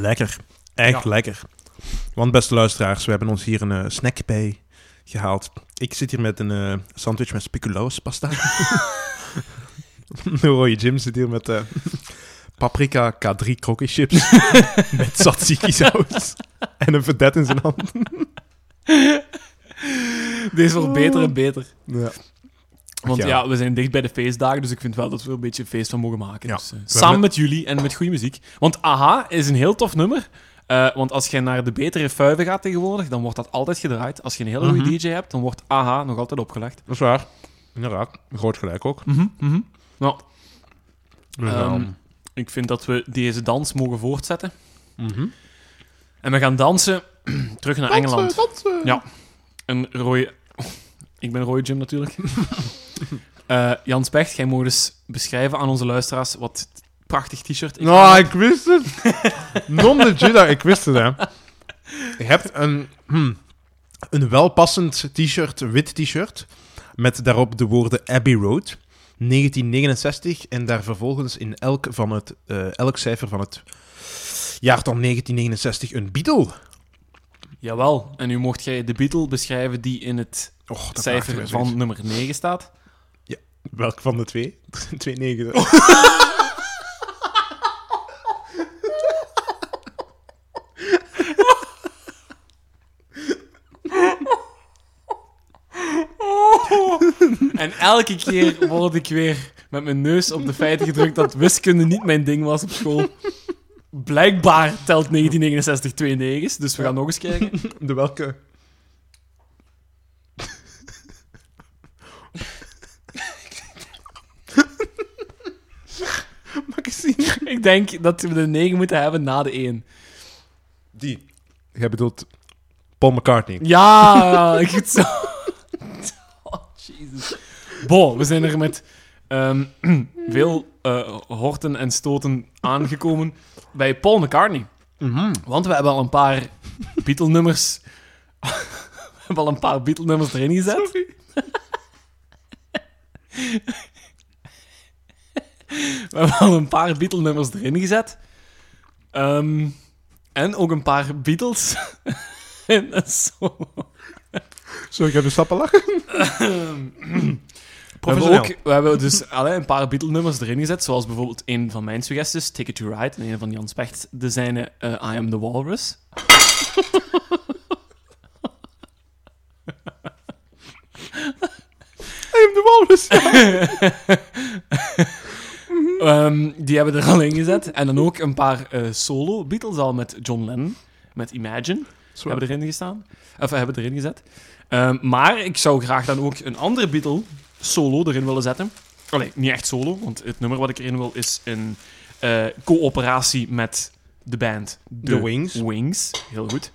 Lekker. Echt Ja. lekker. Want beste luisteraars, we hebben ons hier een eh, snack bij gehaald. Ik zit hier met een eh, sandwich met speculoos pasta. de rode Jim zit hier met eh, paprika K3 croquet chips met tzatziki saus en een vedette in zijn hand. Deze wordt beter en beter. Ja. Want Ja. ja. we zijn dicht bij de feestdagen, dus ik vind wel dat we er een beetje een feest van mogen maken. Dus, eh, samen hebben- met jullie en met goede muziek. Want Aha is een heel tof nummer. Eh, want als je naar de betere fuiven gaat tegenwoordig, dan wordt dat altijd gedraaid. Als je een hele goede Mhm. DJ hebt, dan wordt Aha nog altijd opgelegd. Dat is waar. Inderdaad. Groot gelijk ook. Nou, Dus, Ehm, ehm, ik vind dat we deze dans mogen voortzetten. mhm. En we gaan dansen terug naar Engeland. dansen. Ja. Een rode... Ik ben Roy Jim natuurlijk. Eh Jan Specht, jij mag eens beschrijven aan onze luisteraars wat prachtig t-shirt Nou, ik wist het. Non de Jedi, ik wist het, hè. Je hebt een, hmm, een welpassend t-shirt, wit t-shirt, met daarop de woorden Abbey Road, 1969, en daar vervolgens in elk, van het, eh, elk cijfer van het jaartal 1969 een Beatle. Jawel. En nu mocht jij de Beatle beschrijven die in het Och, cijfer van nummer 9 staat. Welk van de twee? twee negen. En elke keer word ik weer met mijn neus op de feiten gedrukt dat wiskunde niet mijn ding was op school. Blijkbaar telt 1969 twee negens, dus we gaan nog eens kijken. De welke? Mag ik zien? Ik denk dat we de 9 moeten hebben na de 1. Die. Jij bedoelt Paul McCartney. Ja, goed zo. Oh, Jesus. Bo, we zijn er met ehm, veel eh, horten en stoten aangekomen bij Paul McCartney. Mhm. Want we hebben al een paar Beatle-nummers... we hebben al een paar Beatle-nummers erin gezet. We hebben al een paar Beatle-nummers erin gezet. Ehm, en ook een paar Beatles een solo. Zo, ik heb de stappen lachen. We hebben, ook, we hebben dus allee, een paar Beatle-nummers erin gezet, zoals bijvoorbeeld een van mijn suggesties, Ticket to Ride, en een van Jan Specht, de zijne eh, I Am The Walrus. I am the walrus. Ehm, die hebben er al in gezet. En dan ook een paar eh, solo Beatles al met John Lennon, met Imagine, hebben erin gestaan. Of hebben erin gezet. Ehm, maar ik zou graag dan ook een andere Beatle solo erin willen zetten. Allee, niet echt solo, want het nummer wat ik erin wil is een eh, coöperatie met de band The Wings. Wings, heel goed.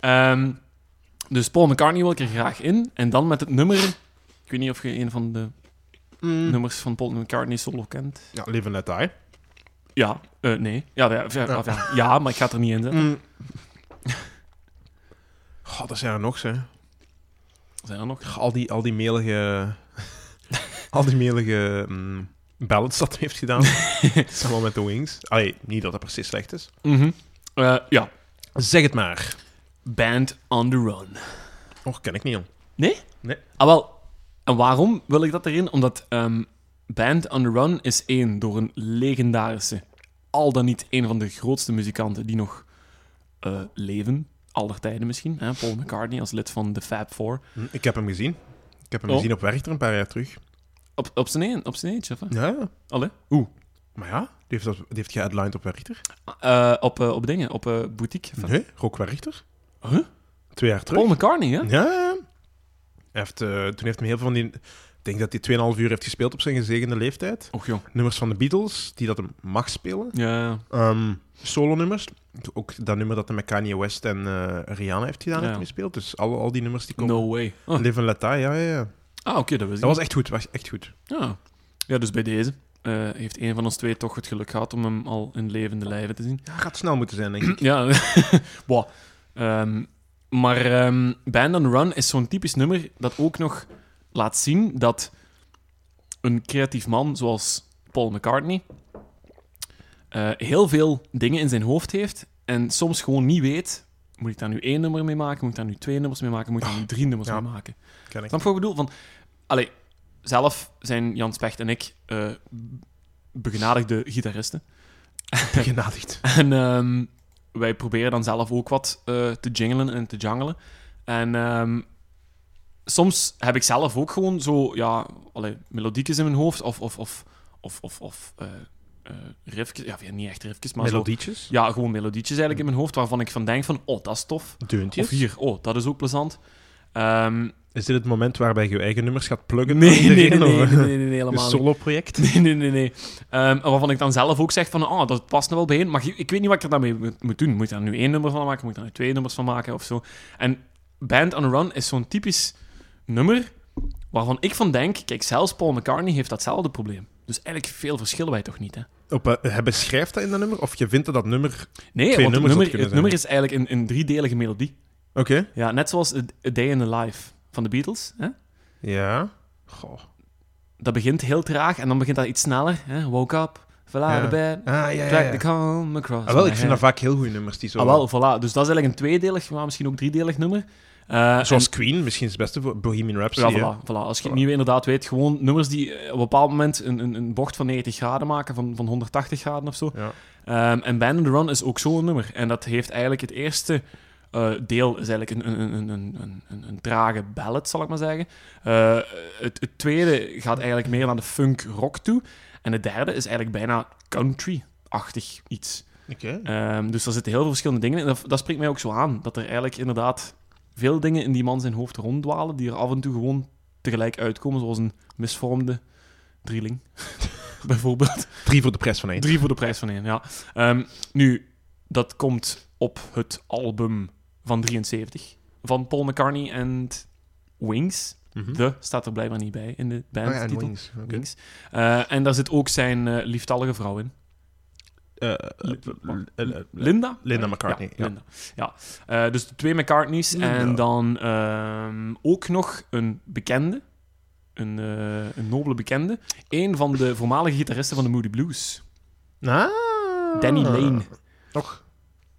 Ehm, dus Paul McCartney wil ik er graag in. En dan met het nummer... Ik weet niet of je een van de Mm. nummers van Paul McCartney solo kent. Ja, Live and Let Die. Ja, eh, nee. Ja, ja, ja, ja, maar ik ga het er niet in zetten. Mm. God, dat zijn er nog, hè. Zijn er nog? Al die, al die melige... al die melige mm, ballads dat hij heeft gedaan. Samen met The Wings. Allee, niet dat dat precies slecht is. Mhm. Eh, ja. Zeg het maar. Band on the Run. Och, ken ik niet, jong. Nee? Nee. Ah, wel. En waarom wil ik dat erin? Omdat ehm, Band on the Run is één door een legendarische, al dan niet een van de grootste muzikanten die nog eh, leven. Aller tijden misschien. Hè? Paul McCartney als lid van de Fab Four. Hm, Ik heb hem gezien. Ik heb hem Oh. gezien op Werchter een paar jaar terug. Op, op zijn een, op zijn eentje, of? Ja, ja. Allee? Oeh. Maar ja, die heeft, dat, die heeft op Werchter. Eh, op, eh, op dingen, op boutique. Of- Nee, Rock Werchter. Huh? Twee jaar terug. Paul McCartney, hè? Ja, ja, ja. Heeft, eh, toen heeft hij heel veel van die... Ik denk dat hij 2,5 uur heeft gespeeld op zijn gezegende leeftijd. Och, jong. Nummers van de Beatles, die dat hem mag spelen. Ja, Ehm solo-nummers. Ook dat nummer dat hij met Kanye West en eh, Rihanna heeft gedaan, Ja. heeft gespeeld. Dus al, al die nummers die komen. no way. Oh. Live and Let Die, ja, ja, ja. Ah, oké, dat ik Dat was echt goed, was echt goed. Ja. ja, dus bij deze eh, heeft een van ons twee toch het geluk gehad om hem al in levende lijven te zien. Ja, gaat snel moeten zijn, denk ik. Ja, wow. Ehm, maar ehm, Band on Run is zo'n typisch nummer dat ook nog laat zien dat een creatief man zoals Paul McCartney eh, heel veel dingen in zijn hoofd heeft en soms gewoon niet weet, moet ik daar nu één nummer mee maken, moet ik daar nu twee nummers mee maken, moet ik daar nu drie nummers Ja. mee maken. Ken ik. Snap je wat ik bedoel? Van, allee, zelf zijn Jan Specht en ik eh, begenadigde gitaristen. Begenadigd. En ehm, wij proberen dan zelf ook wat eh, te jinglen en te jangelen. En ehm, soms heb ik zelf ook gewoon zo, ja, allee, melodiekjes in mijn hoofd of, of, of, of, of, of eh, eh, riffjes. Ja, niet echt riffjes, maar zo, Melodietjes. ja, gewoon melodietjes eigenlijk in mijn hoofd waarvan ik van denk van, oh, dat is tof. Deuntjes. Of hier, oh, dat is ook plezant. Ehm, Is dit het moment waarbij je je eigen nummers gaat pluggen? nee, nee, nee, nee, nee, helemaal niet. solo-project? Nee, nee, nee. nee. Ehm, waarvan ik dan zelf ook zeg van, oh, dat past er wel bij in, maar ik weet niet wat ik er daarmee moet, moet doen. Moet ik daar nu één nummer van maken? Moet ik daar nu twee nummers van maken of zo? En Band on Run is zo'n typisch nummer waarvan ik van denk, kijk, zelfs Paul McCartney heeft datzelfde probleem. Dus eigenlijk veel verschillen wij toch niet, hè? Op, eh, hij beschrijft dat in dat nummer? Of je vindt dat dat nummer... Nee, Twee want het nummer, het nummer is eigenlijk een, een driedelige melodie. Oké. Ja, net zoals A, Day in the Life van de Beatles. Hè? Ja. Goh. Dat begint heel traag en dan begint dat iets sneller. Hè? Woke up, Ja. of bed, Ah, ja, ja, across Ah, wel, ik vind head. dat vaak heel goede nummers. Die zo... Ah, wel, voilà. Dus dat is eigenlijk een tweedelig, maar misschien ook driedelig nummer. Eh, Zoals en- Queen, misschien is het beste voor Bohemian Rhapsody. ja, voilà, voilà. Als je het Voilà. niet inderdaad weet, gewoon nummers die eh, op een bepaald moment een, een, een bocht van 90 graden maken, van, van 180 graden of zo. Ja. Ehm, en Band on the Run is ook zo'n nummer. En dat heeft eigenlijk het eerste eh, deel, is eigenlijk een, een, een, een, een, een, een trage ballad, zal ik maar zeggen. Eh, het, het tweede gaat eigenlijk meer naar de funk-rock toe. En het derde is eigenlijk bijna country-achtig iets. Ehm, dus er zitten heel veel verschillende dingen in. Dat, dat spreekt mij ook zo aan. Dat er eigenlijk inderdaad veel dingen in die man zijn hoofd ronddwalen, die er af en toe gewoon tegelijk uitkomen, zoals een misvormde drieling. Bijvoorbeeld. Drie voor de prijs van één. Drie voor de prijs van één, ja. Ehm, nu, dat komt op het album van 73 van Paul McCartney en Wings. Mhm. De staat er blijkbaar niet bij in de Oh ja, bandtitel. Wings. Oké. Wings. Eh, en daar zit ook zijn eh, lieftallige vrouw in. Eh, Li- Linda? Linda McCartney, Ja, ja. Linda. ja. Dus de twee McCartneys. Linda. En dan ehm, ook nog een bekende. Een, een nobele bekende. Een van de voormalige gitaristen van de Moody Blues. Ah. Danny Lane. Nog.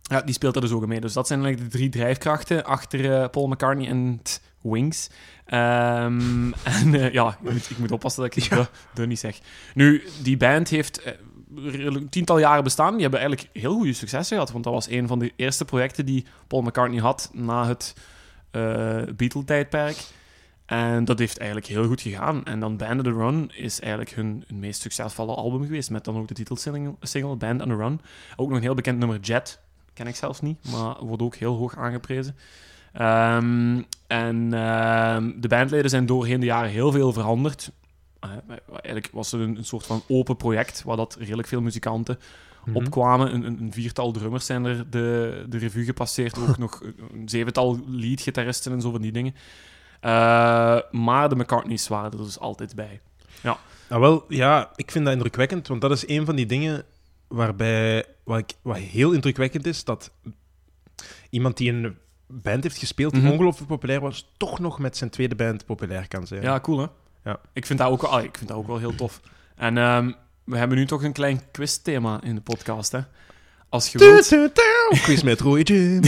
Ja, die speelt er dus ook mee. Dus dat zijn eigenlijk de drie drijfkrachten achter eh, Paul McCartney en Wings. Ehm, en eh, ja, ik moet, ik moet oppassen dat ik Ja. de niet zeg. Nu, die band heeft eh, redelijk- tiental jaren bestaan. Die hebben eigenlijk heel goede successen gehad. Want dat was een van de eerste projecten die Paul McCartney had na het eh Beatle-tijdperk. En dat heeft eigenlijk heel goed gegaan. En dan Band on the Run is eigenlijk hun, hun meest succesvolle album geweest. Met dan ook de titelsingle single, Band on the Run. Ook nog een heel bekend nummer, Jet. Ken ik zelfs niet, maar wordt ook heel hoog aangeprezen. Ehm, en ehm, de bandleden zijn doorheen de jaren heel veel veranderd. Eh, eigenlijk was het een, een soort van open project, waar dat redelijk veel muzikanten Mhm. opkwamen. Een, een, viertal drummers zijn er de, de revue gepasseerd. Ook nog een, zevental leadgitaristen en zo van die dingen. Eh, maar de McCartneys waren er dus altijd bij. Ah, wel, ja, ik vind dat indrukwekkend, want dat is een van die dingen waarbij, wat, ik, wat heel indrukwekkend is, dat iemand die een band heeft gespeeld die Mhm. ongelooflijk populair was, toch nog met zijn tweede band populair kan zijn. Ja, cool hè? Ja. Ik vind dat ook wel, ah, ik vind dat ook wel heel tof. En ehm, we hebben nu toch een klein quizthema in de podcast, hè? Als je wilt. Quiz met Jim.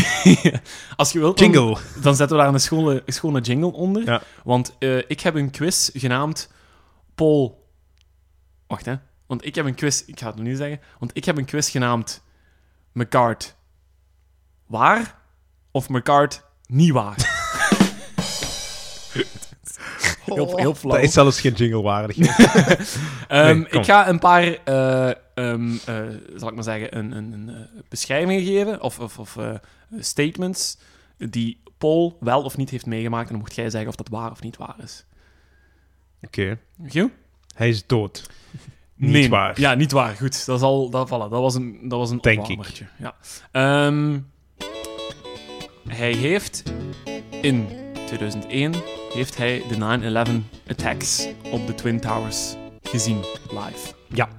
als je wilt Jingle. dan zetten we daar een schone, schone jingle onder. Ja. Want eh, ik heb een quiz genaamd Paul... Wacht, hè. Want ik heb een quiz... Ik ga het nog niet zeggen. Want ik heb een quiz genaamd McCart waar of McCart niet waar. Heel- heel flauw. Dat is zelfs geen jingle waardig. Ehm, Nee, ik ga een paar, eh, ehm, eh, zal ik maar zeggen, een, een, een eh, beschrijvingen geven of, of, of statements die Paul wel of niet heeft meegemaakt. En dan mocht jij zeggen of dat waar of niet waar is. Oké. Giel? Hij is dood. Niet Nee. waar. Ja, niet waar. Goed, dat, is al, dat, voilà, dat was een, dat was een Denk. Ja. Ehm, hij heeft in 2001 heeft hij de 9-11 attacks op de Twin Towers gezien live. Ja.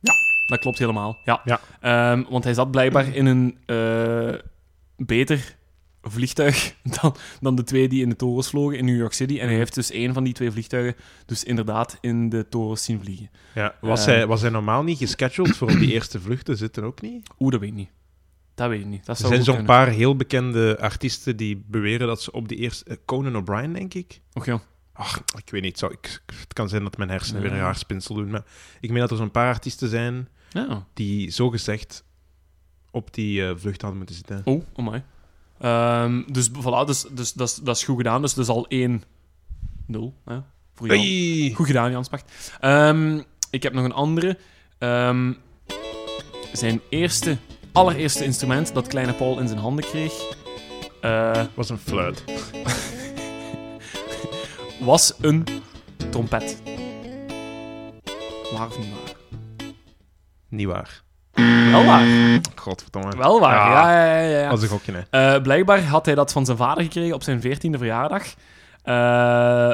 Ja, dat klopt helemaal. Ja. Ja. Ehm, want hij zat blijkbaar in een eh, beter vliegtuig dan, dan de twee die in de torens vlogen in New York City. En hij heeft dus één van die twee vliegtuigen dus inderdaad in de torens zien vliegen. Ja. Was, Eh. hij, was hij normaal niet gescheduled voor op die eerste vlucht te zitten ook niet? Oeh, dat weet ik niet. Dat weet ik niet. Dat Er zou zijn goed zo'n paar heel bekende artiesten die beweren dat ze op die eerste... eh, Conan O'Brien, denk ik. Och ja. Ach, ik weet niet. Zou ik, het kan zijn dat mijn hersenen weer een raar spinsel doen. Maar ik meen dat er zo'n paar artiesten zijn Ja. die zogezegd op die eh, vlucht hadden moeten zitten. Oh, oh my. Ehm, dus voilà, dus, dus, dat, is, dat is goed gedaan. Dus dat is al 1-0 hè, voor Jan. Hey. Goed gedaan, Jan Spacht. Ehm, ik heb nog een andere. Ehm, zijn eerste, allereerste instrument dat kleine Paul in zijn handen kreeg, eh, was een fluit. was een trompet. Waar of niet waar? Niet waar. Wel waar. Godverdomme. Wel waar, Ja. ja, ja, ja. ja. Dat is een gokje, hè. Eh, blijkbaar had hij dat van zijn vader gekregen op zijn 14e verjaardag. Eh,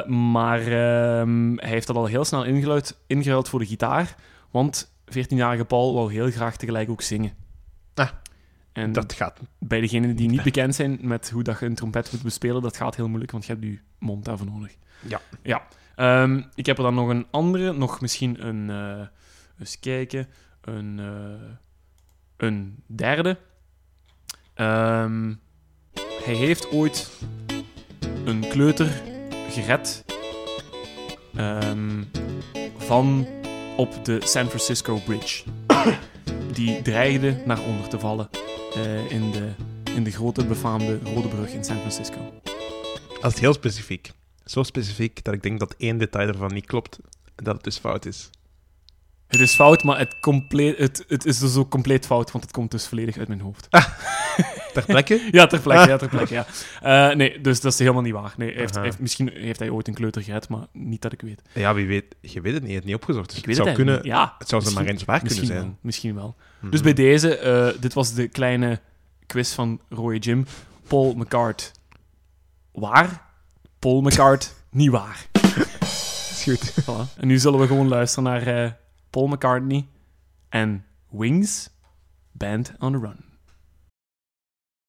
maar ehm, hij heeft dat al heel snel ingeruild, ingeruild voor de gitaar. Want 14-jarige Paul wou heel graag tegelijk ook zingen. Ah, en Dat gaat... bij degenen die niet bekend zijn met hoe dat je een trompet moet bespelen, dat gaat heel moeilijk, want je hebt je mond daarvoor nodig. Ja. Ja. Ehm, ik heb er dan nog een andere, nog misschien een... eh eens kijken. Een, eh, een derde. Ehm, hij heeft ooit een kleuter gered ehm, van op de San Francisco Bridge. Die dreigde naar onder te vallen eh, in, de, in de grote befaamde Rode Brug in San Francisco. Dat is heel specifiek. Zo specifiek dat ik denk dat één detail ervan niet klopt. En dat het dus fout is. Het is fout, maar het, compleet, het, het is dus ook compleet fout, want het komt dus volledig uit mijn hoofd. Ter plekke? Ja, ter plekke, ja, ter plekke, ja. Eh, nee, dus dat is helemaal niet waar. Nee, hij heeft, heeft- misschien heeft hij ooit een kleuter gered, maar niet dat ik weet. Ja, wie weet. Je weet het niet. Je hebt het niet opgezocht. Dus Ik weet het het zou kunnen... Ja, Het zou ze maar eens waar kunnen zijn. Wel, misschien wel. Mhm. Dus bij deze, eh, dit was de kleine quiz van Roy Jim. Paul McCart. Waar? Paul McCart, niet waar. Is goed. Voilà. En nu zullen we gewoon luisteren naar eh, Paul McCartney and Wings, Band on the Run.